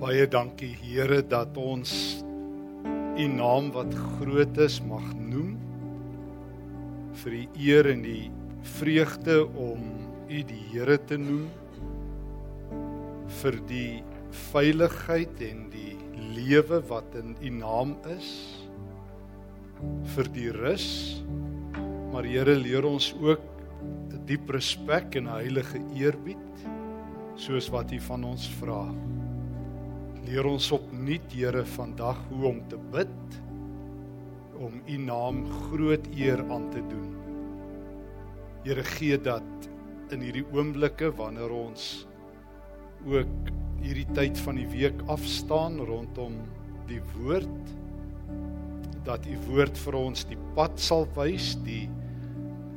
Baie dankie Here dat ons u naam wat groot is mag noem. Vir die eer en die vreugde om u die Here te noem. Vir die veiligheid en die lewe wat in u naam is. Vir die rus. Maar Here leer ons ook 'n diep respek en heilige eerbied soos wat u van ons vra leer ons opnuut Here vandag hoe om te bid om u naam groot eer aan te doen. Here gee dat in hierdie oomblikke wanneer ons ook hierdie tyd van die week afstaan rondom die woord dat u woord vir ons die pad sal wys, die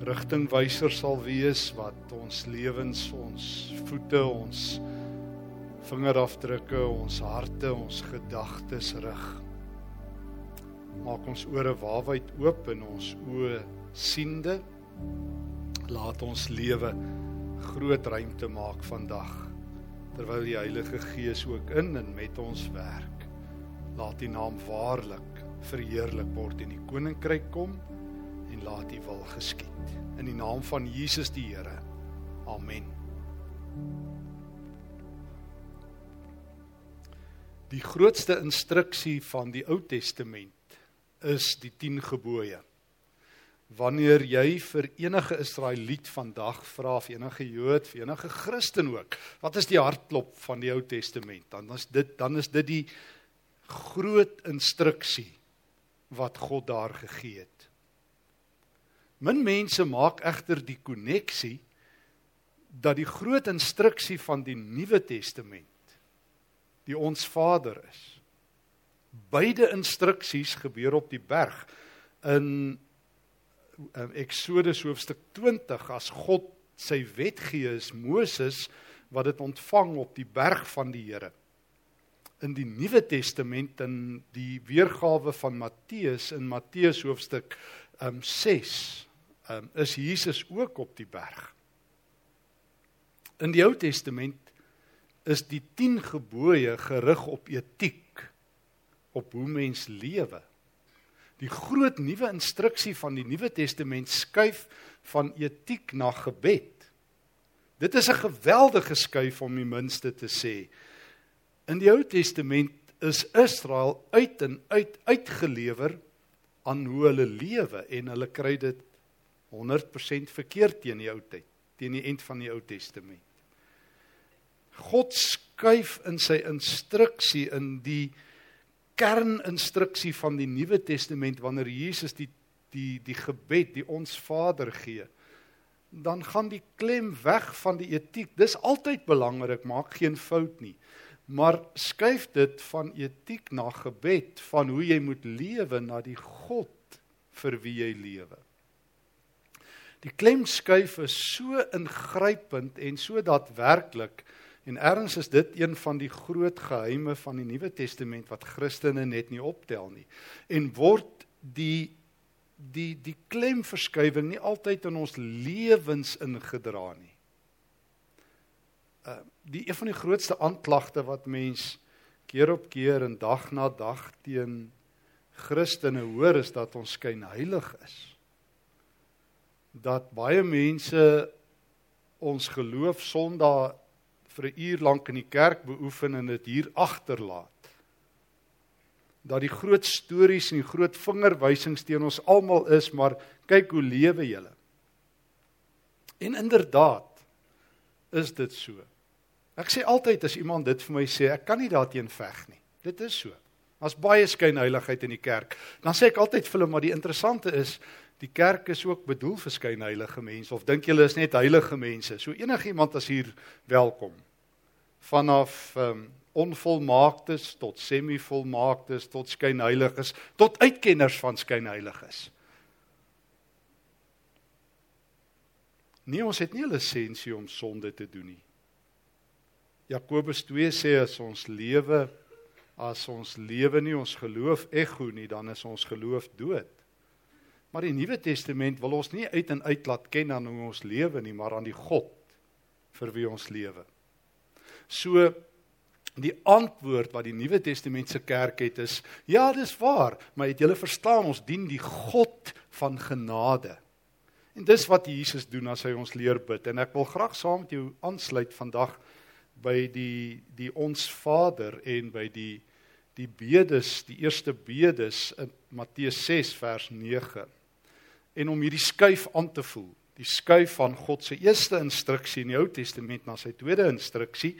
rigtingwyser sal wees wat ons lewens, ons voete, ons vingerafdrukke, ons harte, ons gedagtes rig. Maak ons ore waawyd oop en ons oë siende. Laat ons lewe groot ruimte maak vandag terwyl die Heilige Gees ook in en met ons werk. Laat U naam waarlik verheerlik word en die koninkryk kom en laat U wil geskied. In die naam van Jesus die Here. Amen. Die grootste instruksie van die Ou Testament is die 10 gebooie. Wanneer jy vir enige Israeliet vandag vra of enige Jood, vir enige Christen ook, wat is die hartklop van die Ou Testament? Dan is dit dan is dit die groot instruksie wat God daar gegee het. Min mense maak egter die koneksie dat die groot instruksie van die Nuwe Testament die ons Vader is. Beide instruksies gebeur op die berg in Eksodus hoofstuk 20 as God sy wet gee is Moses wat dit ontvang op die berg van die Here. In die Nuwe Testament in die weergawe van Matteus in Matteus hoofstuk um, 6 um, is Jesus ook op die berg. In die Ou Testament is die 10 gebooie gerig op etiek op hoe mens lewe. Die groot nuwe instruksie van die Nuwe Testament skuif van etiek na gebed. Dit is 'n geweldige skuif om die minste te sê. In die Ou Testament is Israel uit en uit uitgelewer aan hoe hulle lewe en hulle kry dit 100% verkeerd teen die ou tyd, teen die end van die Ou Testament. God skuif in sy instruksie in die kerninstruksie van die Nuwe Testament wanneer Jesus die die die gebed, die ons Vader gee. Dan gaan die klem weg van die etiek. Dis altyd belangrik, maak geen fout nie. Maar skuif dit van etiek na gebed, van hoe jy moet lewe na die God vir wie jy lewe. Die klem skuif is so ingrypend en so daadwerklik En erns is dit een van die groot geheime van die Nuwe Testament wat Christene net nie optel nie. En word die die die klemverskywing nie altyd in ons lewens ingedra nie. Uh die een van die grootste aanklagte wat mens keer op keer en dag na dag teen Christene hoor is dat ons skyn heilig is. Dat baie mense ons geloof Sondag vir 'n uur lank in die kerk beoefen en dit hier agterlaat. Dat die groot stories en die groot vingerwysings teen ons almal is, maar kyk hoe lewe julle. En inderdaad is dit so. Ek sê altyd as iemand dit vir my sê, ek kan nie daarteen veg nie. Dit is so. As baie skynheiligheid in die kerk, dan sê ek altyd vir hulle maar die interessante is die kerk is ook bedoel vir skynheilige mense of dink julle is net heilige mense? So enigiemand as hier welkom. Vanaf um, onvolmaaktes tot semivolmaaktes tot skynheiliges tot uitkenners van skynheiliges. Nee, ons het nie 'n lisensie om sonde te doen nie. Jakobus 2 sê as ons lewe as ons lewe nie ons geloof ego nie, dan is ons geloof dood. Maar die Nuwe Testament wil ons nie uit en uit laat ken aan hoe ons lewe nie, maar aan die God vir wie ons lewe. So Die antwoord wat die Nuwe Testamentiese kerk het is: ja, dis waar, maar het julle verstaan ons dien die God van genade. En dis wat Jesus doen as hy ons leer bid en ek wil graag saam met jou aansluit vandag by die die ons Vader en by die die bedes, die eerste bedes in Matteus 6 vers 9. En om hierdie skuif aan te voel, die skuif van God se eerste instruksie in die Ou Testament na sy tweede instruksie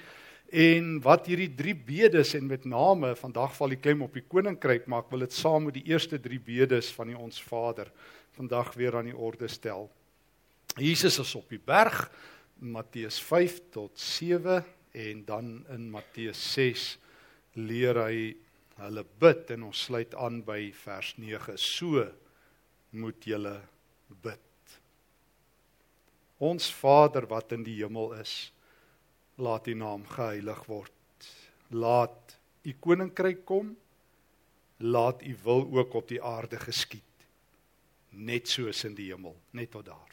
en wat hierdie drie bedes en met name vandag val die klem op die koninkryk maar ek wil dit saam met die eerste drie bedes van die ons Vader vandag weer aan die orde stel. Jesus is op die berg Matteus 5 tot 7 en dan in Matteus 6 leer hy hulle bid en ons sluit aan by vers 9 so moet julle bid. Ons Vader wat in die hemel is laat u naam geheilig word. Laat u koninkryk kom. Laat u wil ook op die aarde geskied. Net soos in die hemel, net tot daar.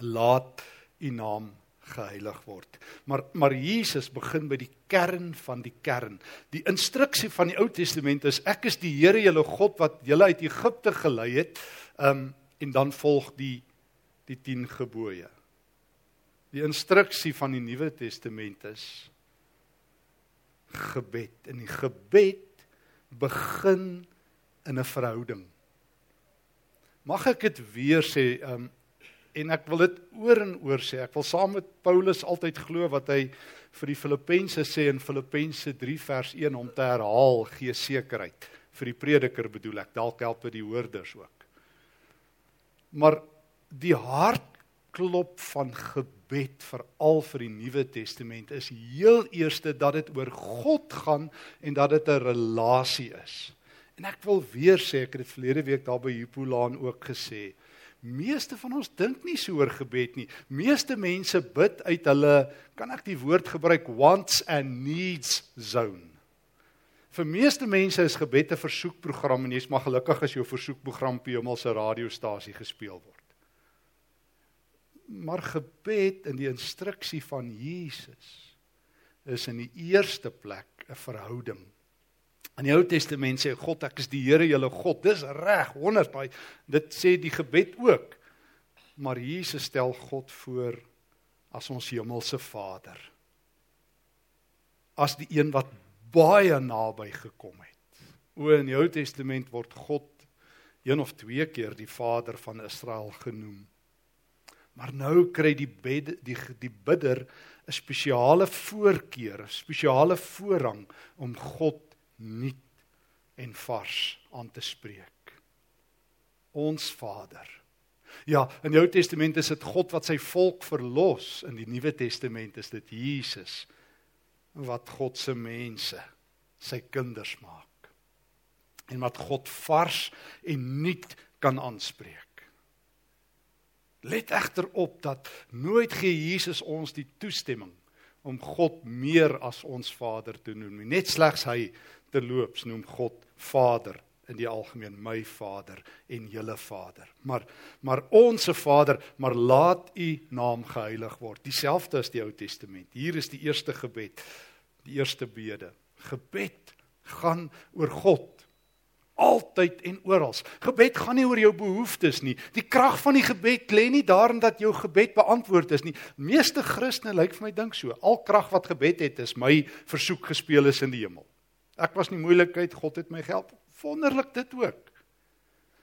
Laat u naam geheilig word. Maar maar Jesus begin by die kern van die kern. Die instruksie van die Ou Testament is ek is die Here julle God wat julle uit Egipte gelei het. Um en dan volg die die 10 gebooie. Die instruksie van die Nuwe Testament is gebed. En die gebed begin in 'n verhouding. Mag ek dit weer sê, um, en ek wil dit oor en oor sê. Ek wil saam met Paulus altyd glo wat hy vir die Filippense sê in Filippense 3 vers 1 om te herhaal, gee sekerheid vir die prediker bedoel ek. Dalk help dit die hoorders ook. Maar die hartklop van gebed gebed veral vir die Nuwe Testament is heel eerste dat dit oor God gaan en dat dit 'n relasie is. En ek wil weer sê ek het dit verlede week daar by Hippolaan ook gesê. Meeste van ons dink nie so oor gebed nie. Meeste mense bid uit hulle kan ek die woord gebruik wants and needs zone. Vir meeste mense is gebed 'n versoekprogram en jy's maar gelukkig as jou versoekprogram op 'n hemelse radiostasie gespeel word maar gebed in die instruksie van Jesus is in die eerste plek 'n verhouding. In die Ou Testament sê God ek is die Here julle God. Dis reg, 100 baie. Dit sê die gebed ook. Maar Jesus stel God voor as ons hemelse Vader. As die een wat baie naby gekom het. O in die Ou Testament word God een of twee keer die Vader van Israel genoem. Maar nou kry die bed, die die bidder 'n spesiale voorkeur, 'n spesiale voorrang om God nuut en vars aan te spreek. Ons Vader. Ja, in die Ou Testament is dit God wat sy volk verlos, in die Nuwe Testament is dit Jesus wat God se mense, sy kinders maak. En wat God vars en nuut kan aanspreek. Let egter op dat nooit gee Jesus ons die toestemming om God meer as ons Vader te noem nie. Net slegs hy terloops noem God Vader in die algemeen my Vader en julle Vader. Maar maar ons se Vader, maar laat u naam geheilig word. Dieselfde as die Ou Testament. Hier is die eerste gebed, die eerste bede. Gebed gaan oor God altyd en oral. Gebed gaan nie oor jou behoeftes nie. Die krag van die gebed lê nie daarin dat jou gebed beantwoord is nie. Meeste Christene lyk vir my dink so. Al krag wat gebed het is my versoek gespeel is in die hemel. Ek was in moeilikheid, God het my gehelp. Wonderlik dit ook.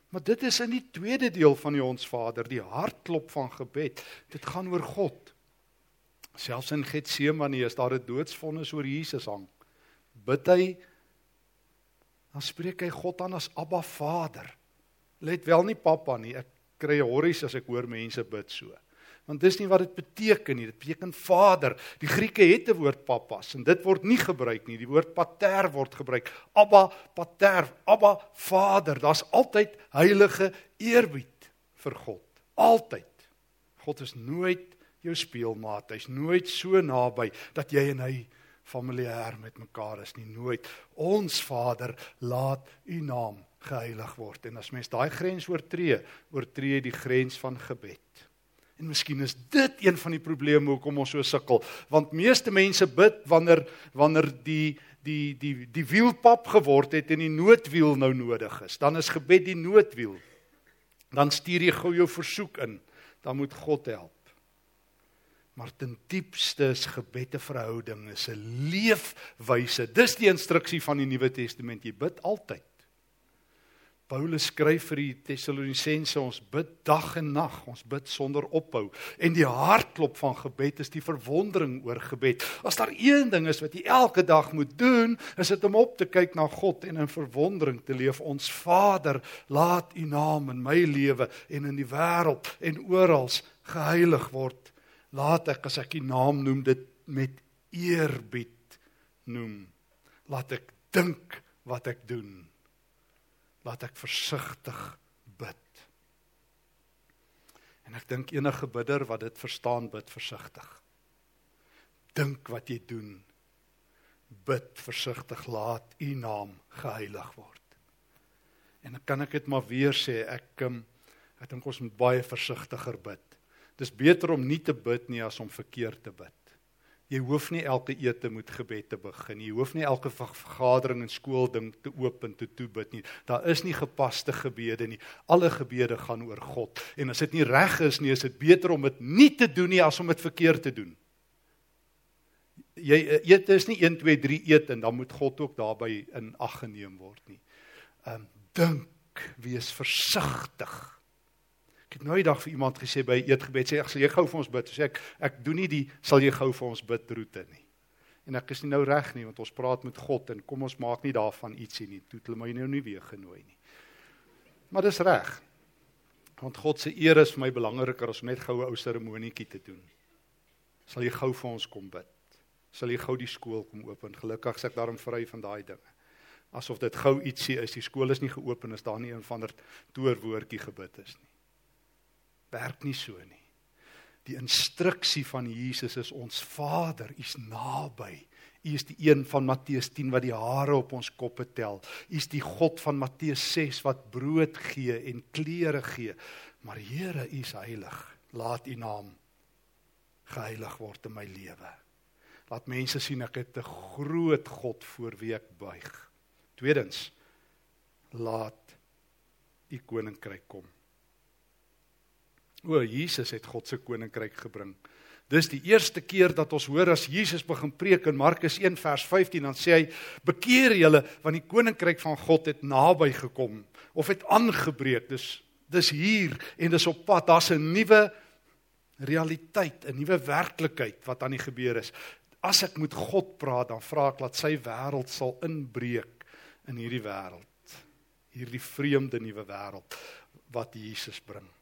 Maar dit is in die tweede deel van die ons Vader, die hartklop van gebed. Dit gaan oor God. Selfs in Getsemane is daar 'n doodsvonnis oor Jesus hang. Bid hy dan spreek hy God aan as Abba Vader. Let wel nie pappa nie. Ek kry horries as ek hoor mense bid so. Want dis nie wat dit beteken nie. Dit beteken Vader. Die Grieke het 'n woord pappas en dit word nie gebruik nie. Die woord pater word gebruik. Abba Pater, Abba Vader. Daar's altyd heilige eerbied vir God. Altyd. God is nooit jou speelmaat. Hy's nooit so naby dat jy en hy familier met mekaar is nie nooit. Ons Vader, laat U naam geheilig word. En as mens daai grens oortree, oortree die grens van gebed. En miskien is dit een van die probleme hoekom ons so sukkel, want meeste mense bid wanneer wanneer die die die die wielpap geword het en die noodwiel nou nodig is. Dan is gebed die noodwiel. Dan stuur jy gou jou versoek in, dan moet God help. Maar ten diepste is gebed 'n verhouding, is 'n leefwyse. Dis die instruksie van die Nuwe Testament. Jy bid altyd. Paulus skryf vir die Tessalonisense ons bid dag en nag, ons bid sonder ophou. En die hartklop van gebed is die verwondering oor gebed. As daar een ding is wat jy elke dag moet doen, is dit om op te kyk na God en in verwondering te leef. Ons Vader, laat U naam in my lewe en in die wêreld en oral geheilig word laat ek as ek die naam noem dit met eerbied noem. Laat ek dink wat ek doen. Laat ek versigtig bid. En ek dink enige bidder wat dit verstaan bid versigtig. Dink wat jy doen. Bid versigtig laat u naam geheilig word. En dan kan ek dit maar weer sê ek um, ek dink ons moet baie versigtiger bid. Dis beter om nie te bid nie as om verkeerd te bid. Jy hoef nie elke ete met gebed te begin nie. Jy hoef nie elke vergadering en skoolding te oop en te toe bid nie. Daar is nie gepaste gebede nie. Alle gebede gaan oor God. En as dit nie reg is nie, is dit beter om dit nie te doen nie as om dit verkeerd te doen. Jy eet is nie 1 2 3 eet en dan moet God ook daarbey in ag geneem word nie. Ehm um, dink, wees versigtig Ek het nou die dag vir iemand gesê by eetgebed sê ek sal jy gou vir ons bid. Sê ek ek doen nie die sal jy gou vir ons bid roete nie. En ek is nie nou reg nie want ons praat met God en kom ons maak nie daarvan ietsie nie. Toe hulle my nou nie weer genooi nie. Maar dis reg. Want God se eer is vir my belangriker as om net goue ou seremonietjie te doen. Sal jy gou vir ons kom bid? Sal jy gou die skool kom open? Gelukkig sê ek daarom vry van daai dinge. Asof dit gou ietsie is, die skool is nie geopen as daar nie een van der toorwoordjie gebid is nie werk nie so nie. Die instruksie van Jesus is ons Vader, U's naby. U is die een van Matteus 10 wat die hare op ons koppe tel. U is die God van Matteus 6 wat brood gee en klere gee. Maar Here, U is heilig. Laat U naam geheilig word in my lewe. Laat mense sien ek het 'n groot God voor wie ek buig. Tweedens, laat U koninkryk kom. O Jesus het God se koninkryk gebring. Dis die eerste keer dat ons hoor as Jesus begin preek in Markus 1 vers 15 dan sê hy bekeer julle want die koninkryk van God het naby gekom of het aangebreek. Dis dis hier en dis op pad. Daar's 'n nuwe realiteit, 'n nuwe werklikheid wat aan die gebeur is. As ek met God praat, dan vra ek dat sy wêreld sal inbreek in hierdie wêreld. Hierdie vreemde nuwe wêreld wat Jesus bring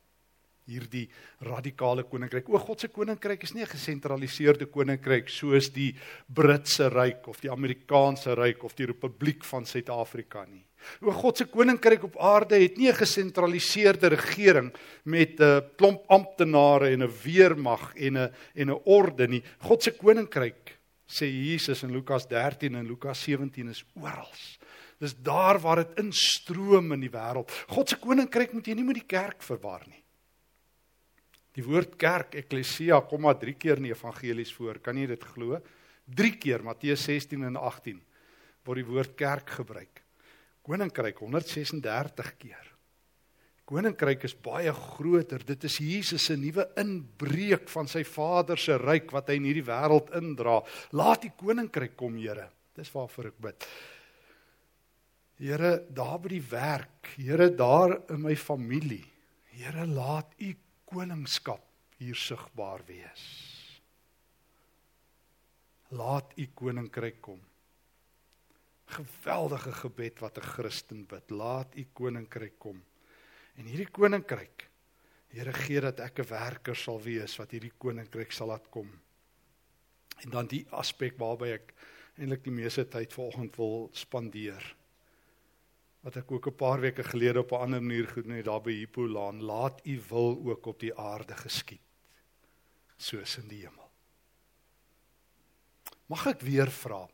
hierdie radikale koninkryk. O God se koninkryk is nie 'n gesentraliseerde koninkryk soos die Britse ryk of die Amerikaanse ryk of die Republiek van Suid-Afrika nie. O God se koninkryk op aarde het nie 'n gesentraliseerde regering met 'n klomp amptenare en 'n weermag en 'n en 'n orde nie. God se koninkryk sê Jesus in Lukas 13 en Lukas 17 is oral. Dis daar waar dit instroom in die wêreld. God se koninkryk moet jy nie met die kerk verwar nie. Die woord kerk, eklesia, kom maar 3 keer in die evangelies voor. Kan jy dit glo? 3 keer Matteus 16 en 18 word die woord kerk gebruik. Koninkryk 136 keer. Koninkryk is baie groter. Dit is Jesus se nuwe inbreuk van sy Vader se ryk wat hy in hierdie wêreld indra. Laat die koninkryk kom, Here. Dis waarvoor ek bid. Here, daar by die werk, Here, daar in my familie. Here, laat U koningskap hier sigbaar wees. Laat u koninkryk kom. Geweldige gebed wat 'n Christen bid. Laat u koninkryk kom. En hierdie koninkryk Here gee dat ek 'n werker sal wees wat hierdie koninkryk sal laat kom. En dan die aspek waarby ek eintlik die meeste tyd vanoggend wil spandeer wat ek ook 'n paar weke gelede op 'n ander manier gedoen het daar by Hippolaan, laat u wil ook op die aarde geskied soos in die hemel. Mag ek weer vra?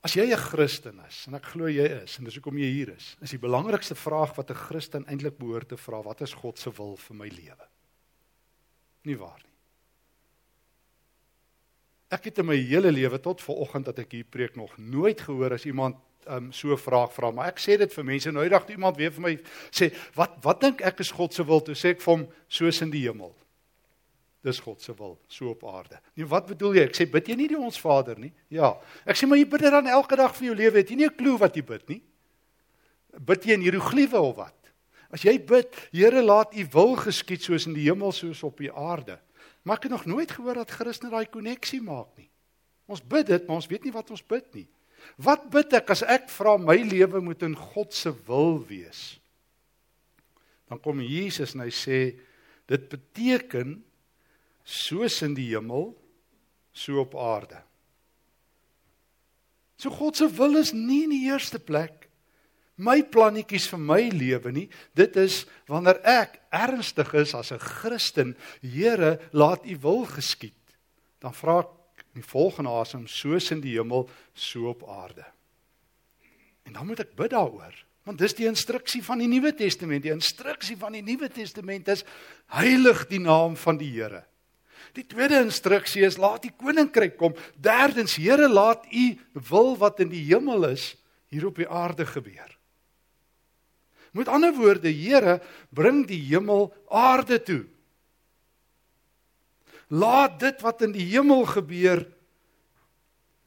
As jy 'n Christen is en ek glo jy is en dis hoekom jy hier is, is die belangrikste vraag wat 'n Christen eintlik behoort te vra, wat is God se wil vir my lewe? Nie waar nie. Ek het in my hele lewe tot vanoggend dat ek hier preek nog nooit gehoor as iemand um, so 'n vraag vra, maar ek sê dit vir mense nou eendag iemand weer vir my sê, "Wat wat dink ek is God se wil?" Toe sê ek vir hom, "Soos in die hemel." Dis God se wil, so op aarde. Nee, wat bedoel jy? Ek sê, "Bid jy nie die ons Vader nie?" Ja. Ek sê, "Maar jy bid dit dan elke dag van jou lewe, het jy nie 'n klou wat jy bid nie?" Bid jy in hieroglife of wat? As jy bid, Here, laat U wil geskied soos in die hemel soos op die aarde. Maar ek het nog nooit gehoor dat Christene daai koneksie maak nie. Ons bid dit, maar ons weet nie wat ons bid nie. Wat bid ek as ek vra my lewe moet in God se wil wees? Dan kom Jesus en hy sê dit beteken soos in die hemel so op aarde. So God se wil is nie in die eerste plek my plannetjies vir my lewe nie. Dit is wanneer ek ernstig is as 'n Christen, Here, laat U wil geskied. Dan vra ek in die volgende asem soos in die hemel so op aarde. En dan moet ek bid daaroor, want dis die instruksie van die Nuwe Testament. Die instruksie van die Nuwe Testament is heilig die naam van die Here. Die tweede instruksie is laat die koninkryk kom. Derdens, Here, laat U wil wat in die hemel is hier op die aarde gebeur. Met ander woorde, Here, bring die hemel aarde toe. Laat dit wat in die hemel gebeur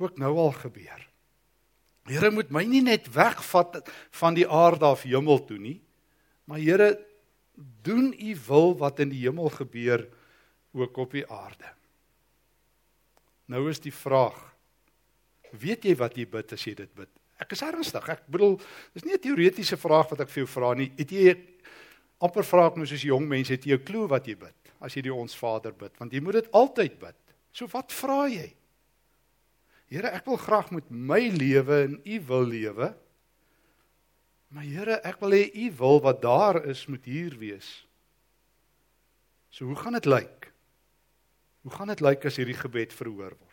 ook nou al gebeur. Here moet my nie net wegvat van die aarde af hemel toe nie, maar Here doen u wil wat in die hemel gebeur ook op die aarde. Nou is die vraag: Weet jy wat jy bid as jy dit bid? Ek is ernstig. Ek bedoel, dis nie 'n teoretiese vraag wat ek vir jou vra nie. Het jy amper vra ek nou soos jong mense, het jy 'n klou wat jy bid? as jy die ons Vader bid, want jy moet dit altyd bid. So wat vra jy? Here, ek wil graag met my lewe in U wil lewe. Maar Here, ek wil hê U wil wat daar is moet hier wees. So hoe gaan dit lyk? Hoe gaan dit lyk as hierdie gebed verhoor word?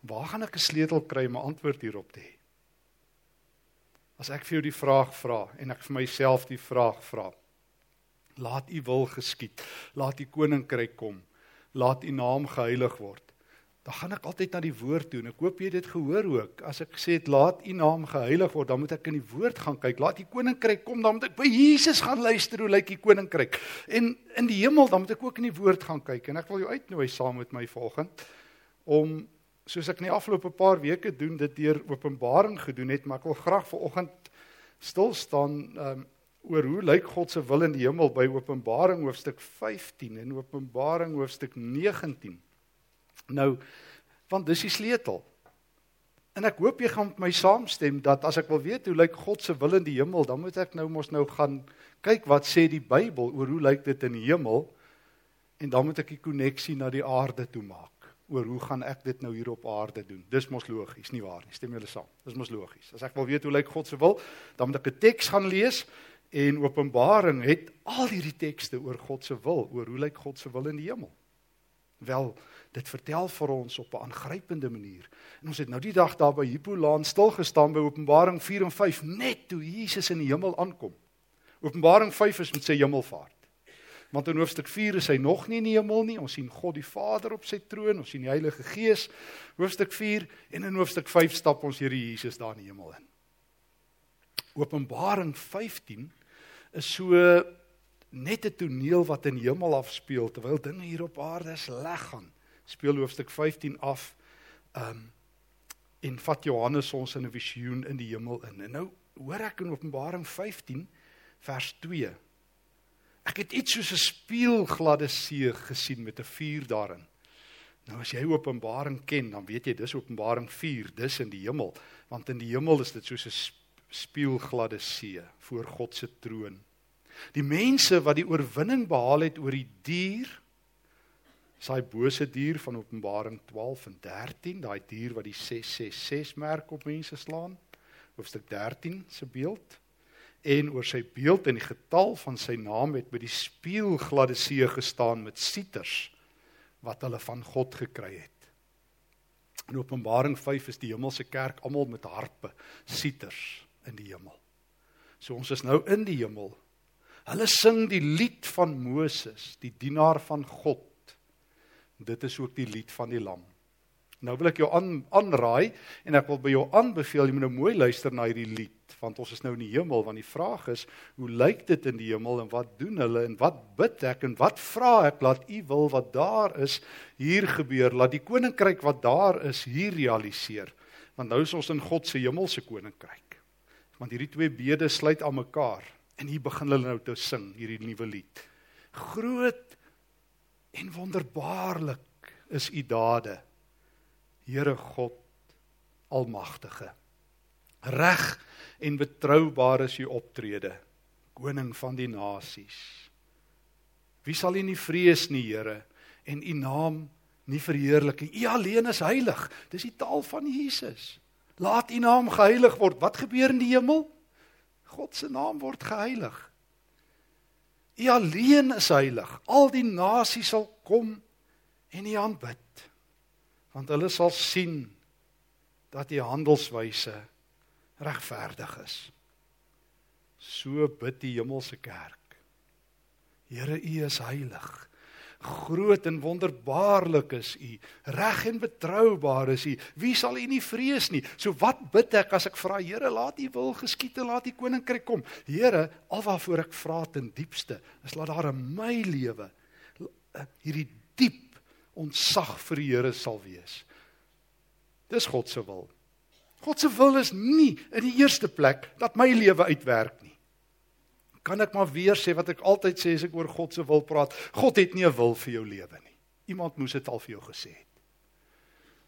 Waar gaan ek 'n sleutel kry om 'n antwoord hierop te hê? As ek vir jou die vraag vra en ek vir myself die vraag vra, Laat u wil geskied. Laat u koninkryk kom. Laat u naam geheilig word. Dan gaan ek altyd na die woord toe en ek hoop jy het dit gehoor ook. As ek sê laat u naam geheilig word, dan moet ek in die woord gaan kyk. Laat u koninkryk kom, dan moet ek by Jesus gaan luister hoe lyk die koninkryk. En in die hemel dan moet ek ook in die woord gaan kyk en ek wil jou uitnooi saam met my volgend om soos ek in die afgelope paar weke doen dit deur Openbaring gedoen het, maar ek wil graag vanoggend stil staan um, oor hoe lyk God se wil in die hemel by Openbaring hoofstuk 15 en Openbaring hoofstuk 19. Nou, want dis die sleutel. En ek hoop jy gaan met my saamstem dat as ek wil weet hoe lyk God se wil in die hemel, dan moet ek nou mos nou gaan kyk wat sê die Bybel oor hoe lyk dit in die hemel en dan moet ek die koneksie na die aarde toe maak oor hoe gaan ek dit nou hier op aarde doen. Dis mos logies, nie waar nie? Stem julle saam? Dis mos logies. As ek wil weet hoe lyk God se wil, dan moet ek 'n teks gaan lees En Openbaring het al hierdie tekste oor God se wil, oor hoe lyk God se wil in die hemel. Wel, dit vertel vir ons op 'n aangrypende manier. En ons het nou die dag daar by Hippolaan stil gestaan by Openbaring 4 en 5 net toe Jesus in die hemel aankom. Openbaring 5 is met sy hemelvaart. Want in hoofstuk 4 is hy nog nie in die hemel nie. Ons sien God die Vader op sy troon, ons sien die Heilige Gees. Hoofstuk 4 en in hoofstuk 5 stap ons Here Jesus daar in die hemel in. Openbaring 15 is so net 'n toneel wat in hemel afspeel terwyl dinge hier op aarde sleg gaan. Speel hoofstuk 15 af. Um en vat Johannes ons in 'n visioen in die hemel in. En nou hoor ek in Openbaring 15 vers 2. Ek het iets soos 'n spieelgladde see gesien met 'n vuur daarin. Nou as jy Openbaring ken, dan weet jy dis Openbaring 4, dis in die hemel, want in die hemel is dit soos 'n spieelgladde see voor God se troon. Die mense wat die oorwinning behaal het oor die dier, saai bose dier van Openbaring 12 en 13, daai dier wat die 666 merk op mense slaan, hoofstuk 13 se beeld en oor sy beeld en die getal van sy naam het by die spieelgladde see gestaan met sieters wat hulle van God gekry het. In Openbaring 5 is die hemelse kerk almal met harpe, sieters in die hemel. So ons is nou in die hemel. Hulle sing die lied van Moses, die dienaar van God. Dit is ook die lied van die lam. Nou wil ek jou aan aanraai en ek wil by jou aanbeveel jy moet nou mooi luister na hierdie lied want ons is nou in die hemel want die vraag is hoe lyk dit in die hemel en wat doen hulle en wat bid ek en wat vra ek laat u wil wat daar is hier gebeur laat die koninkryk wat daar is hier realiseer want nou is ons in God se hemelse koninkryk want hierdie twee bede sluit aan mekaar en hier begin hulle nou te sing hierdie nuwe lied. Groot en wonderbaarlik is u dade Here God Almagtige. Reg en betroubaar is u optrede, koning van die nasies. Wie sal u nie vrees nie, Here, en u naam nie verheerlik nie. U alleen is heilig. Dis die taal van Jesus. Laat u naam geheilig word. Wat gebeur in die hemel? God se naam word geheilig. U alleen is heilig. Al die nasies sal kom en u aanbid want hulle sal sien dat die handelswyse regverdig is. So bid die hemelse kerk. Here, U is heilig. Groot en wonderbaarlik is U. Reg en betroubaar is U. Wie sal U nie vrees nie? So wat bid ek as ek vra, Here, laat U wil geskied en laat U koninkryk kom? Here, alwaarvoor ek vra ten diepste, is laat daar in my lewe hierdie diep ontzag vir die Here sal wees. Dis God se wil. God se wil is nie in die eerste plek dat my lewe uitwerk nie. Kan ek maar weer sê wat ek altyd sê as ek oor God se wil praat? God het nie 'n wil vir jou lewe nie. Iemand moes dit al vir jou gesê het.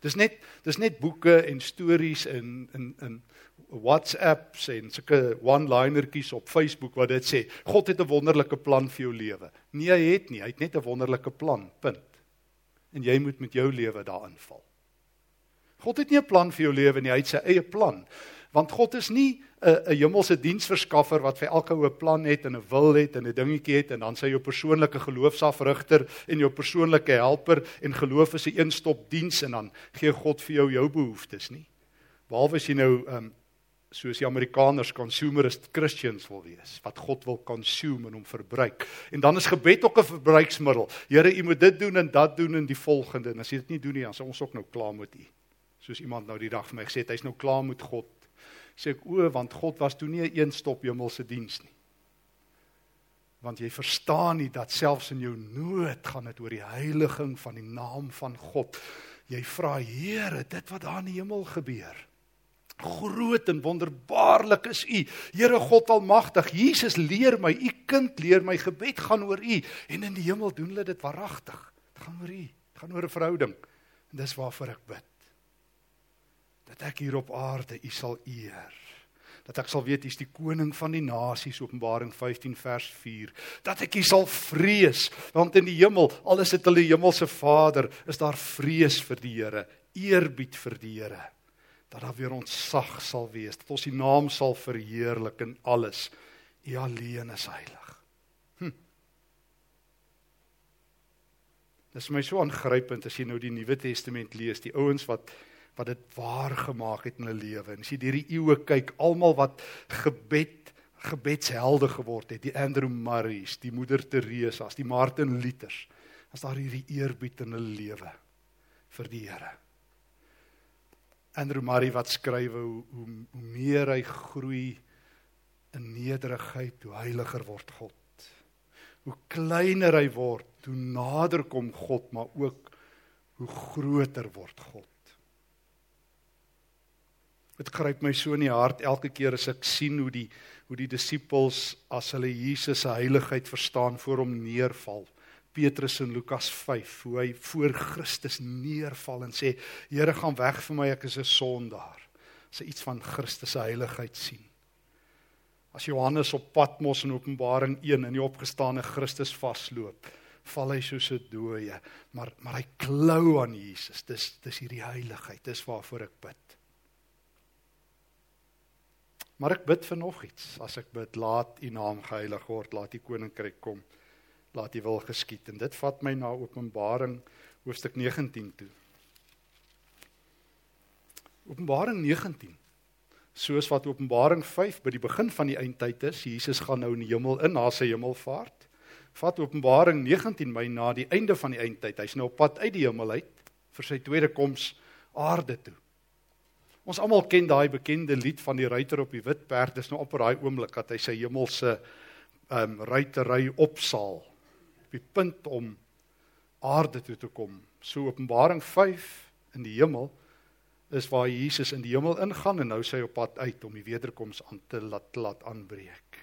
Dis net dis net boeke en stories in in in WhatsApps en sulke one-linertjies op Facebook wat dit sê. God het 'n wonderlike plan vir jou lewe. Nee, hy het nie. Hy het net 'n wonderlike plan. Punt en jy moet met jou lewe daarin val. God het nie 'n plan vir jou lewe nie, hy het sy eie plan. Want God is nie 'n 'n hemelse diensverskaffer wat vir elke ou 'n plan het en 'n wil het en 'n dingetjie het en dan sy jou persoonlike geloofsafrigter en jou persoonlike helper en geloof is 'n een-stop diens en dan gee God vir jou jou behoeftes nie. Behalwe as jy nou um, soos die Amerikaners consumerist Christians wil wees wat God wil consume en hom verbruik. En dan is gebed ook 'n verbruiksmiddel. Here, U moet dit doen en dat doen en die volgende. En as jy dit nie doen nie, dan sal ons ook nou klaar met U. Soos iemand nou die dag vir my gesê het, hy's nou klaar met God. Sê ek o, want God was toe nie 'n een-stop hemelse diens nie. Want jy verstaan nie dat selfs in jou nood gaan dit oor die heiliging van die naam van God. Jy vra Here, dit wat daar in die hemel gebeur. Groot en wonderbaarlik is U, Here God Almagtig. Jesus leer my, U kind leer my gebed gaan oor U en in die hemel doen hulle dit waaragtig. Dit gaan oor U, dit gaan oor 'n verhouding. En dis waarvoor ek bid. Dat ek hier op aarde U sal eer. Dat ek sal weet U is die koning van die nasies Openbaring 15 vers 4. Dat ek U sal vrees want in die hemel, al is dit hulle hemelse Vader, is daar vrees vir die Here, eerbied vir die Here dat daar weer ontsag sal wees, dat ons die naam sal verheerlik in alles. U alleen is heilig. Hm. Dit is my so aangrypend as jy nou die Nuwe Testament lees, die ouens wat wat dit waar gemaak het in hulle lewe. En as jy deur die eeue kyk, almal wat gebed gebedshelde geword het, die Andrew Murray's, die Moeder Teresa's, die Martin Luthers, as daar hierdie eerbied in hulle lewe vir die Here. Andrew Murray wat skryf hoe, hoe hoe meer hy groei in nederigheid, hoe heiliger word God. Hoe kleiner hy word, hoe nader kom God, maar ook hoe groter word God. Dit gryp my so in die hart elke keer as ek sien hoe die hoe die disippels as hulle Jesus se heiligheid verstaan voor hom neerval. Petrus in Lukas 5 hoe hy voor Christus neerval en sê Here gaan weg vir my ek is 'n sondaar. Sy iets van Christus se heiligheid sien. As Johannes op Patmos in Openbaring 1 in die opgestane Christus vasloop, val hy soos 'n dooie, maar maar hy klou aan Jesus. Dis dis hierdie heiligheid, dis waarvoor ek bid. Maar ek bid vir nog iets. As ek bid, laat U naam geheilig word, laat U koninkryk kom laat U wil geskied en dit vat my na Openbaring hoofstuk 19 toe. Openbaring 19 Soos wat Openbaring 5 by die begin van die eindtyd is, Jesus gaan nou in die hemel in na sy hemelvaart. Vat Openbaring 19 my na die einde van die eindtyd. Hy's nou op pad uit die hemel uit vir sy tweede koms aarde toe. Ons almal ken daai bekende lied van die ruiter op die wit perd. Dis nou op daai oomblik dat hy sy hemelse ehm um, ruitery opsaal op die punt om aarde toe te kom. So Openbaring 5 in die hemel is waar Jesus in die hemel ingaan en nou sy op pad uit om die wederkoms aan te laat laat aanbreek.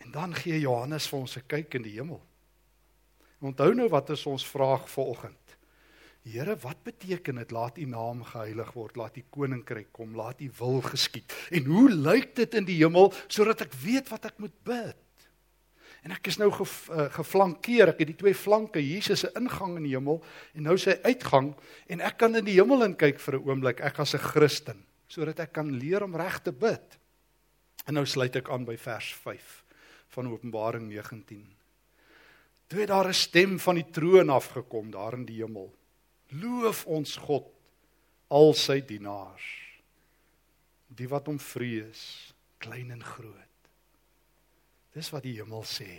En dan gee Johannes vir ons 'n kyk in die hemel. Onthou nou wat is ons vraag vanoggend? Here, wat beteken dit laat U naam geheilig word, laat U koninkryk kom, laat U wil geskied? En hoe lyk dit in die hemel sodat ek weet wat ek moet bid? En ek is nou ge, uh, geflankeer, ek het die twee flanke, Jesus se ingang in die hemel en nou sy uitgang en ek kan in die hemel in kyk vir 'n oomblik, ek as 'n Christen, sodat ek kan leer om reg te bid. En nou sluit ek aan by vers 5 van Openbaring 19. Toe het daar 'n stem van die troon afgekom daar in die hemel. Loof ons God al sy dienaars. Die wat hom vrees, klein en groot. Dis wat die hemel sê.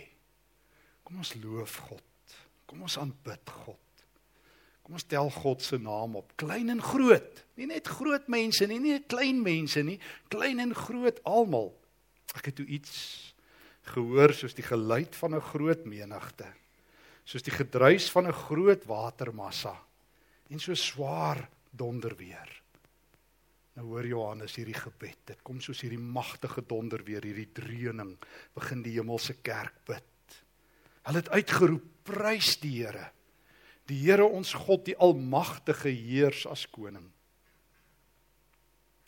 Kom ons loof God. Kom ons aanbid God. Kom ons tel God se naam op, klein en groot. Nie net groot mense nie, nie net klein mense nie, klein en groot almal. Ek het toe iets gehoor soos die geluid van 'n groot menigte. Soos die gedruis van 'n groot watermassa en so swaar donder weer. Nou hoor Johannes hierdie gebed. Dit kom soos hierdie magtige donder weer, hierdie dreuning begin die hemelse kerk bid. Hulle het uitgeroep: "Prys die Here. Die Here ons God, die almagtige heers as koning.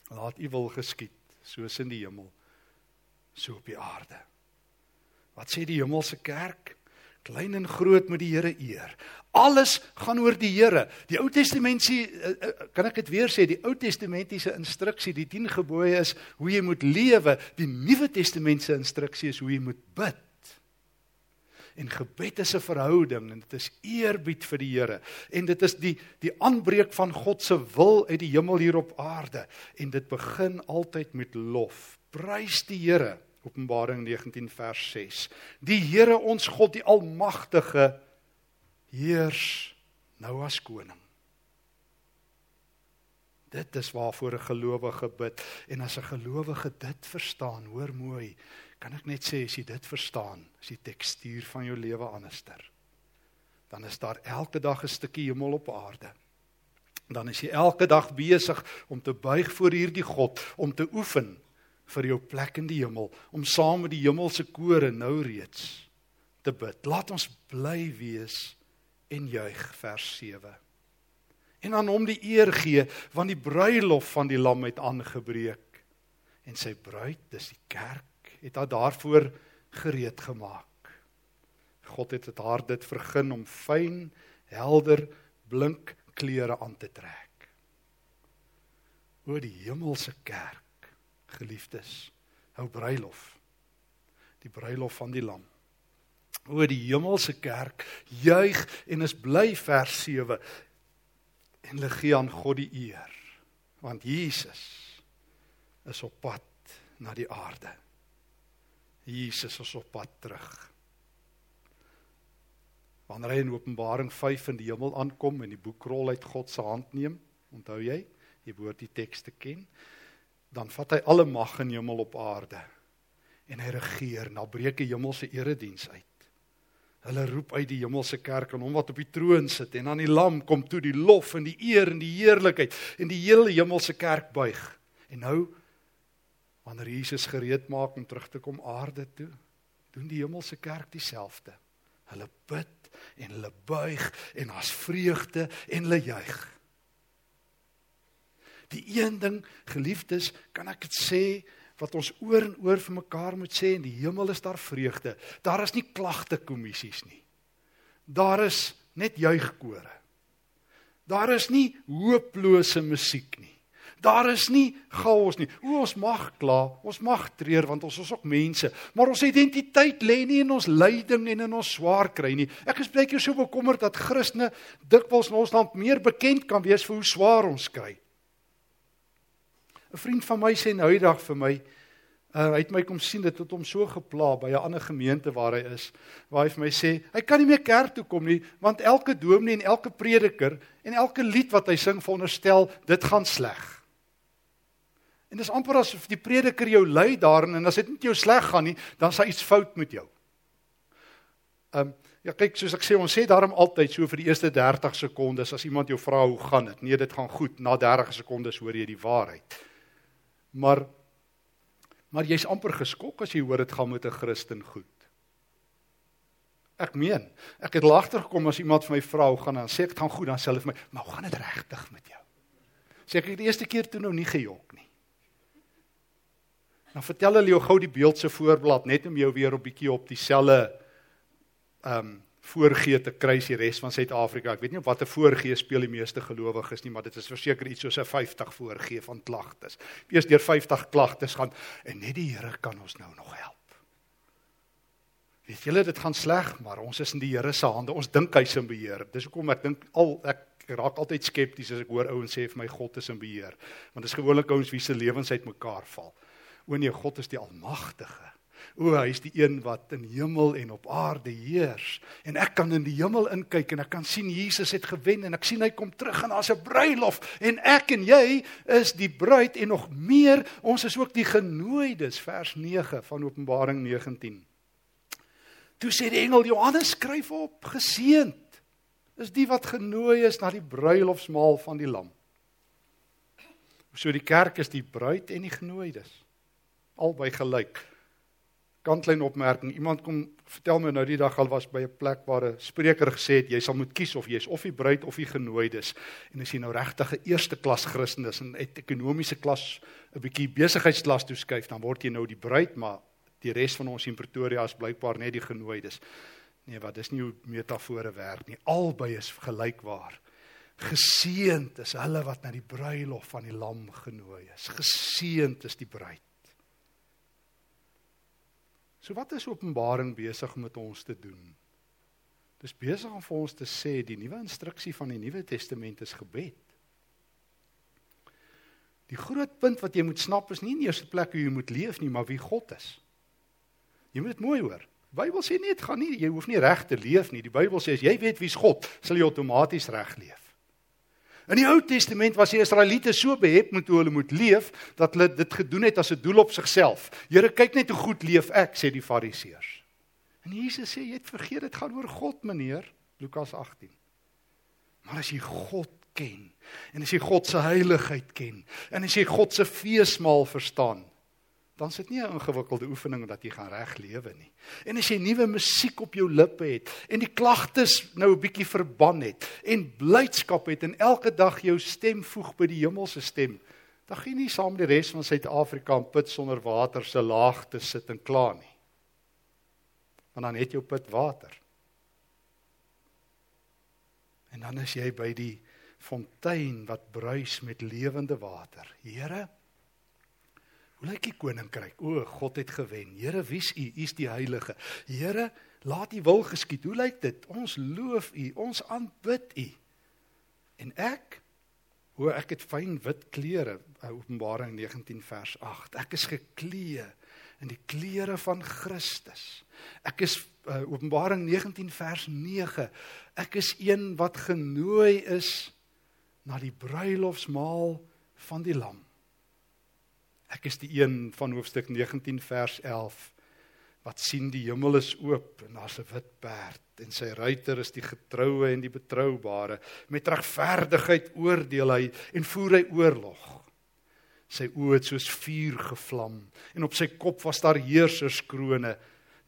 Laat U wil geskied, soos in die hemel, so op die aarde." Wat sê die hemelse kerk? Klein en groot moet die Here eer. Alles gaan oor die Here. Die Ou Testament sê eh, eh, kan ek dit weer sê, die Ou Testamentiese instruksie, die 10 gebooie is hoe jy moet lewe. Die Nuwe Testament se instruksie is hoe jy moet bid. En gebed is 'n verhouding en dit is eerbied vir die Here. En dit is die die aanbreek van God se wil uit die hemel hier op aarde en dit begin altyd met lof. Prys die Here. Openbaring 19 vers 6. Die Here ons God die almagtige heers nou as koning. Dit is waarvoor 'n gelowige bid en as 'n gelowige dit verstaan, hoor mooi, kan ek net sê as jy dit verstaan, is die tekstuur van jou lewe anderster. Dan is daar elke dag 'n stukkie hemel op aarde. Dan is jy elke dag besig om te buig voor hierdie God, om te oefen vir jou plek in die hemel om saam met die hemelse kore nou reeds te bid. Laat ons bly wees en juig vers 7. En aan hom die eer gee want die bruilof van die lam het aangebreek en sy bruid, dis die kerk, het haar daarvoor gereed gemaak. God het dit haar dit vergun om fyn, helder, blink klere aan te trek. O die hemelse kerk geliefdes, hou bruilof. Die bruilof van die lam. O die hemelse kerk juig en is bly vers 7 en hulle gee aan God die eer want Jesus is op pad na die aarde. Jesus is op pad terug. Wanneer hy in Openbaring 5 in die hemel aankom en die boekrol uit God se hand neem, onthou jy, jy behoort die teks te ken dan vat hy alle mag in hemel op aarde en hy regeer na breuke hemelse erediens uit. Hulle roep uit die hemelse kerk aan hom wat op die troon sit en aan die lam kom toe die lof en die eer en die heerlikheid en die hele hemelse kerk buig. En nou wanneer Jesus gereed maak om terug te kom aarde toe, doen die hemelse kerk dieselfde. Hulle bid en hulle buig en daar's vreugde en hulle juig. Die een ding, geliefdes, kan ek dit sê wat ons oor en oor vir mekaar moet sê in die hemel is daar vreugde. Daar is nie klagte kommissies nie. Daar is net juigkore. Daar is nie hooplose musiek nie. Daar is nie chaos nie. O ons mag kla, ons mag treur want ons is ook mense, maar ons identiteit lê nie in ons lyding en in ons swaar kry nie. Ek is baie keer so bekommerd dat Christene dikwels in ons land meer bekend kan wees vir hoe swaar ons kry. 'n Vriend van my sê nou die dag vir my, uh, hy het my kom sien dit het hom so gepla by 'n ander gemeente waar hy is, waar hy vir my sê, hy kan nie meer kerk toe kom nie, want elke dominee en elke prediker en elke lied wat hy sing veronderstel, dit gaan sleg. En dis amper asof die prediker jou lei daarin en as dit met jou sleg gaan nie, dan sal iets fout met jou. Ehm um, ja kyk soos ek sê ons sê daarom altyd so vir die eerste 30 sekondes as iemand jou vra hoe gaan dit? Nee, dit gaan goed. Na 30 sekondes hoor jy die waarheid. Maar maar jy's amper geskok as jy hoor dit gaan met 'n Christen goed. Ek meen, ek het lagter gekom as iemand vir my vra hoe gaan dan sê ek gaan goed dan sê hulle vir my, maar hoe gaan dit regtig met jou? Sê ek het die eerste keer toe nou nie gejok nie. Dan vertel hulle jou gou die beeld se voorblad net om jou weer op bietjie op dieselfde ehm um, voorgee te kry die res van Suid-Afrika. Ek weet nie watter voorgee speel die meeste gelowiges nie, maar dit is verseker iets soos 'n 50 voorgee van klagtes. Eers deur 50 klagtes gaan en net die Here kan ons nou nog help. Weet julle dit gaan sleg, maar ons is in die Here se hande. Ons dink hy's in beheer. Dis hoekom ek dink al ek raak altyd skepties as ek hoor ouens sê vir my God is in beheer. Want dit is gewoonlik ouens wie se lewens uitmekaar val. O nee, God is die almagtige. O, hy is die een wat in hemel en op aarde heers. En ek kan in die hemel inkyk en ek kan sien Jesus het gewen en ek sien hy kom terug en daar's 'n bruilof en ek en jy is die bruid en nog meer, ons is ook die genooides, vers 9 van Openbaring 19. Toe sê die engel Johannes skryf op, geseënd is die wat genooi is na die bruilofsmaal van die lam. So die kerk is die bruid en die genooides albei gelyk. Kantlyn opmerking. Iemand kom vertel my nou die dag al was by 'n plek waar 'n spreker gesê het jy sal moet kies of jy's of die bruid of die genooides. En as jy nou regtig 'n eerste klas Christen is en uit ekonomiese klas 'n bietjie besigheidsklas toeskuif, dan word jy nou die bruid, maar die res van ons in Pretoria is blykbaar net die genooides. Nee, wat dis nie hoe metafore werk nie. Albei is gelykwaar. Geseend is hulle wat na die bruilof van die lam genooi is. Geseend is die bruid. So wat is Openbaring besig met ons te doen? Dis besig om vir ons te sê die nuwe instruksie van die Nuwe Testament is gebed. Die groot punt wat jy moet snap is nie in eerste plek hoe jy moet leef nie, maar wie God is. Jy moet dit mooi hoor. Die Bybel sê nie dit gaan nie jy hoef nie reg te leef nie. Die Bybel sê as jy weet wie's God, sal jy outomaties reg leef. In die Ou Testament was die Israeliete so behep met hoe hulle moet leef dat hulle dit gedoen het as 'n doel op sigself. Here, kyk net hoe goed leef ek, sê die Fariseërs. En Jesus sê jy het vergeet dit gaan oor God, meneer, Lukas 18. Maar as jy God ken en as jy God se heiligheid ken en as jy God se feesmaal verstaan, dan is dit nie 'n ingewikkelde oefening dat jy gaan reg lewe nie. En as jy nuwe musiek op jou lippe het en die klagtes nou 'n bietjie verban het en blydskap het en elke dag jou stem voeg by die hemelse stem, dan gaan jy nie saam die res van Suid-Afrika in put sonder water se laagte sit en kla nie. Want dan het jou put water. En dan is jy by die fontein wat bruis met lewende water. Here, Hoe lyk die koninkryk? O, God het gewen. Here, wie's U? U's die heilige. Here, laat U wil geskied. Hoe lyk dit? Ons loof U, ons aanbid U. En ek, o, ek het fyn wit klere, Openbaring 19 vers 8. Ek is geklee in die klere van Christus. Ek is uh, Openbaring 19 vers 9. Ek is een wat genooi is na die bruilofsmaal van die lam. Ek is die een van hoofstuk 19 vers 11 wat sien die hemel is oop en daar's 'n wit perd en sy ruiter is die getroue en die betroubare. Met regverdigheid oordeel hy en voer hy oorlog. Sy oë het soos vuur gevlam en op sy kop was daar heerserskrone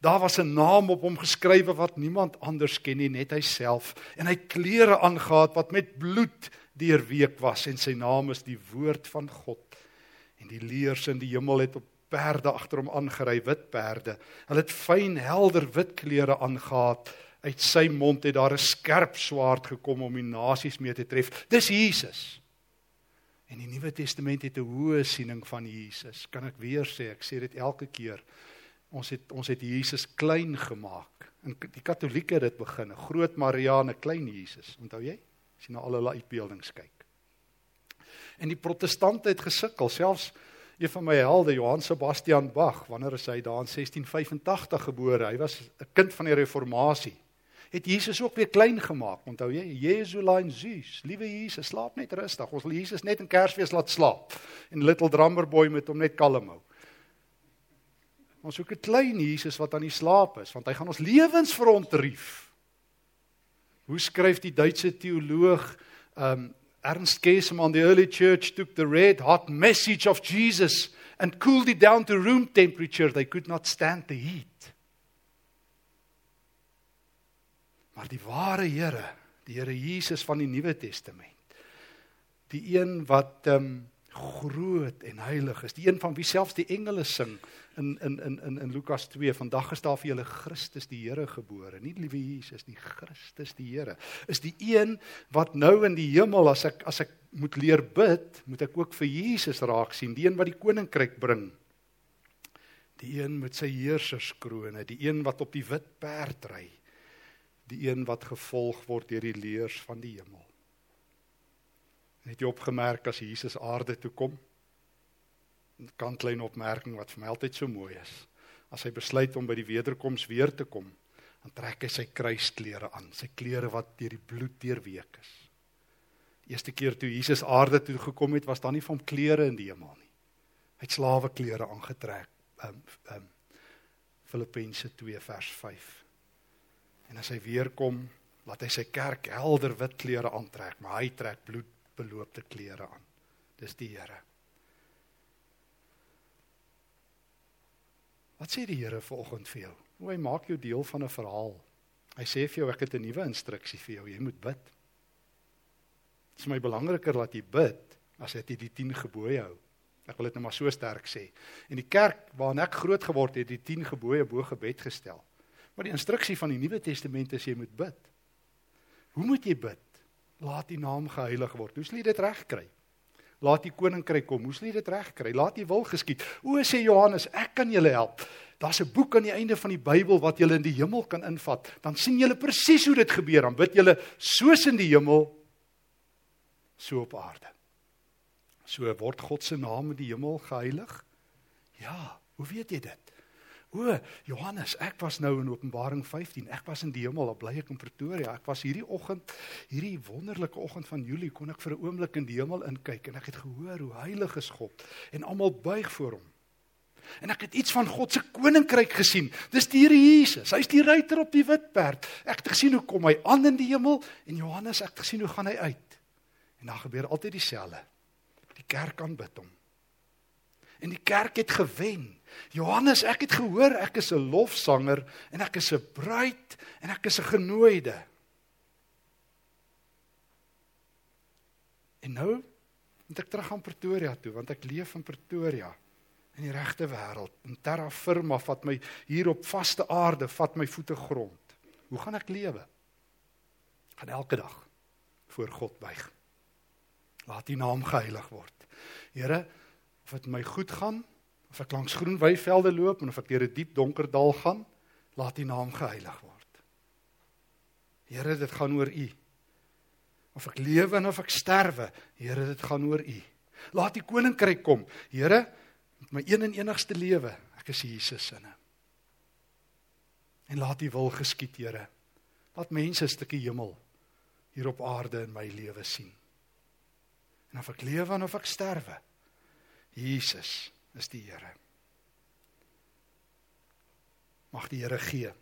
daar was 'n naam op hom geskrywe wat niemand anders ken nie net hy self en hy klere aangetree wat met bloed deurweek was en sy naam is die woord van God En die leers in die hemel het op perde agter hom aangery, wit perde. Hulle het fyn helder wit klere aangetree. Uit sy mond het daar 'n skerp swaard gekom om die nasies mee te tref. Dis Jesus. En die Nuwe Testament het 'n hoë siening van Jesus. Kan ek weer sê, ek sê dit elke keer. Ons het ons het Jesus klein gemaak. En die Katolieke het dit begin, 'n groot Maria en 'n klein Jesus. Onthou jy? As jy na al hulle uitbeeldings kyk. En die protestante het gesukkel, selfs een van my helde, Johann Sebastian Bach, wanneer is hy daar in 1685 gebore? Hy was 'n kind van die reformatie. Het Jesus ook weer klein gemaak. Onthou jy, Jesulein Zeus, liewe Jesus, slaap net rustig. Ons wil Jesus net in Kersfees laat slaap en little drummer boy met hom net kalm hou. Ons soek 'n klein Jesus wat aan die slaap is, want hy gaan ons lewens verontrief. Hoe skryf die Duitse teoloog um Ernst Käsemann the early church took the red hot message of Jesus and cooled it down to room temperature they could not stand the heat. Maar die ware Here, die Here Jesus van die Nuwe Testament, die een wat um groot en heilig is, die een van wie selfs die engele sing in in in in in Lukas 2, vandag is daar vir julle Christus die Here gebore, nie liewe Jesus, die Christus die Here, is die een wat nou in die hemel as ek as ek moet leer bid, moet ek ook vir Jesus raak sien, die een wat die koninkryk bring. Die een met sy heerserskrone, die een wat op die wit perd ry, die een wat gevolg word deur die leers van die hemel. Het jy opgemerk as Jesus aarde toe kom? 'n Kantlyn opmerking wat vir my altyd so mooi is. As hy besluit om by die wederkoms weer te kom, dan trek hy sy kruisklere aan, sy klere wat deur die bloed deurweek is. Eerste keer toe Jesus aarde toe gekom het, was daar nie van klere in die hemel nie. Hy het slawe klere aangetrek. Um um Filippense 2 vers 5. En as hy weer kom, laat hy sy kerk helder wit klere aantrek, maar hy trek bloed beloopte klere aan. Dis die Here. Wat sê die Here vanoggend vir jou? Hoe hy maak jou deel van 'n verhaal. Hy sê vir jou ek het 'n nuwe instruksie vir jou. Jy moet bid. Dit is my belangriker dat jy bid as jy die 10 gebooie hou. Ek wil dit net nou maar so sterk sê. En die kerk waarin ek groot geword het, het die 10 gebooie bo gebed gestel. Maar die instruksie van die Nuwe Testament is jy moet bid. Hoe moet jy bid? Laat die naam geheilig word. Hoe sal jy dit regkry? Laat die koninkryk kom. Hoe sal jy dit regkry? Laat die wil geskied. O sê Johannes, ek kan julle help. Daar's 'n boek aan die einde van die Bybel wat julle in die hemel kan invat. Dan sien julle presies hoe dit gebeur. Dan bid julle soos in die hemel so op aarde. So word God se naam in die hemel geheilig? Ja, hoe weet jy dit? O, Johannes, ek was nou in Openbaring 15. Ek was in die hemel, daar bly ek in Pretoria. Ek was hierdie oggend, hierdie wonderlike oggend van Julie, kon ek vir 'n oomblik in die hemel inkyk en ek het gehoor hoe heilig is God en almal buig voor hom. En ek het iets van God se koninkryk gesien. Dis die Here Jesus. Hy's die ruiter op die wit perd. Ek het gesien hoe kom hy aan in die hemel en Johannes, ek het gesien hoe gaan hy uit. En dan gebeur altyd dieselfde. Die kerk aanbid hom. En die kerk het gewen. Johannes, ek het gehoor ek is 'n lofsanger en ek is 'n bruid en ek is 'n genooide. En nou moet ek terug aan Pretoria toe want ek leef in Pretoria in die regte wêreld. En terra firma vat my hier op vaste aarde, vat my voete grond. Hoe gaan ek lewe? Gaan elke dag voor God buig. Laat U naam geheilig word. Here, of dit my goed gaan of ek langs groen weivelde loop en of ek deur 'n die diep donker dal gaan, laat U naam geheilig word. Here, dit gaan oor U. Of ek lewe en of ek sterwe, Here, dit gaan oor U. Laat U koninkryk kom. Here, met my een en enigste lewe, ek is Jesus sinne. En laat U wil geskied, Here. Laat mense 'n stukkie hemel hier op aarde in my lewe sien. En of ek lewe en of ek sterwe, Jesus is die Here. Mag die Here gee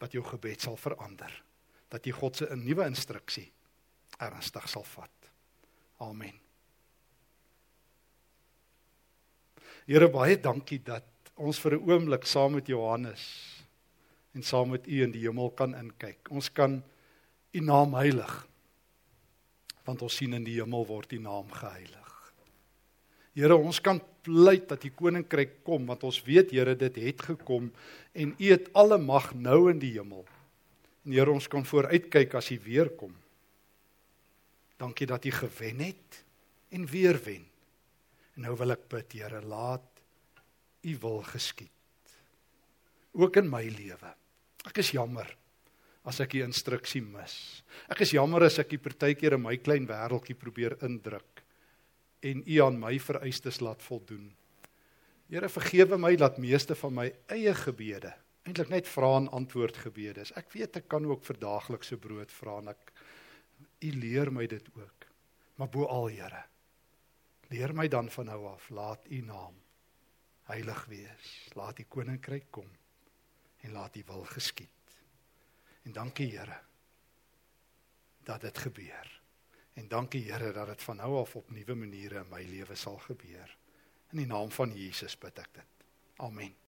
dat jou gebed sal verander, dat jy God se 'n nuwe instruksie ernstig sal vat. Amen. Here baie dankie dat ons vir 'n oomblik saam met Johannes en saam met U in die hemel kan inkyk. Ons kan U naam heilig want ons sien in die hemel word U naam geheilig. Here, ons kan pleit dat die koninkryk kom want ons weet Here dit het gekom en U het alle mag nou in die hemel. En Here, ons kan vooruitkyk as U weer kom. Dankie dat U gewen het en weer wen. En nou wil ek bid, Here, laat U wil geskied. Ook in my lewe. Ek is jammer as ek die instruksie mis. Ek is jammer as ek die partykeer in my klein wêreltjie probeer indruk en U aan my vereistes laat voldoen. Here vergewe my dat meeste van my eie gebede eintlik net vra en antwoord gebede is. Ek weet ek kan ook vir daaglikse brood vra en ek U leer my dit ook. Maar bo al Here, leer my dan van nou af, laat U naam heilig wees. Laat U koninkryk kom en laat U wil geskied. En dankie Here dat dit gebeur. En dankie Here dat dit van nou af op nuwe maniere in my lewe sal gebeur. In die naam van Jesus bid ek dit. Amen.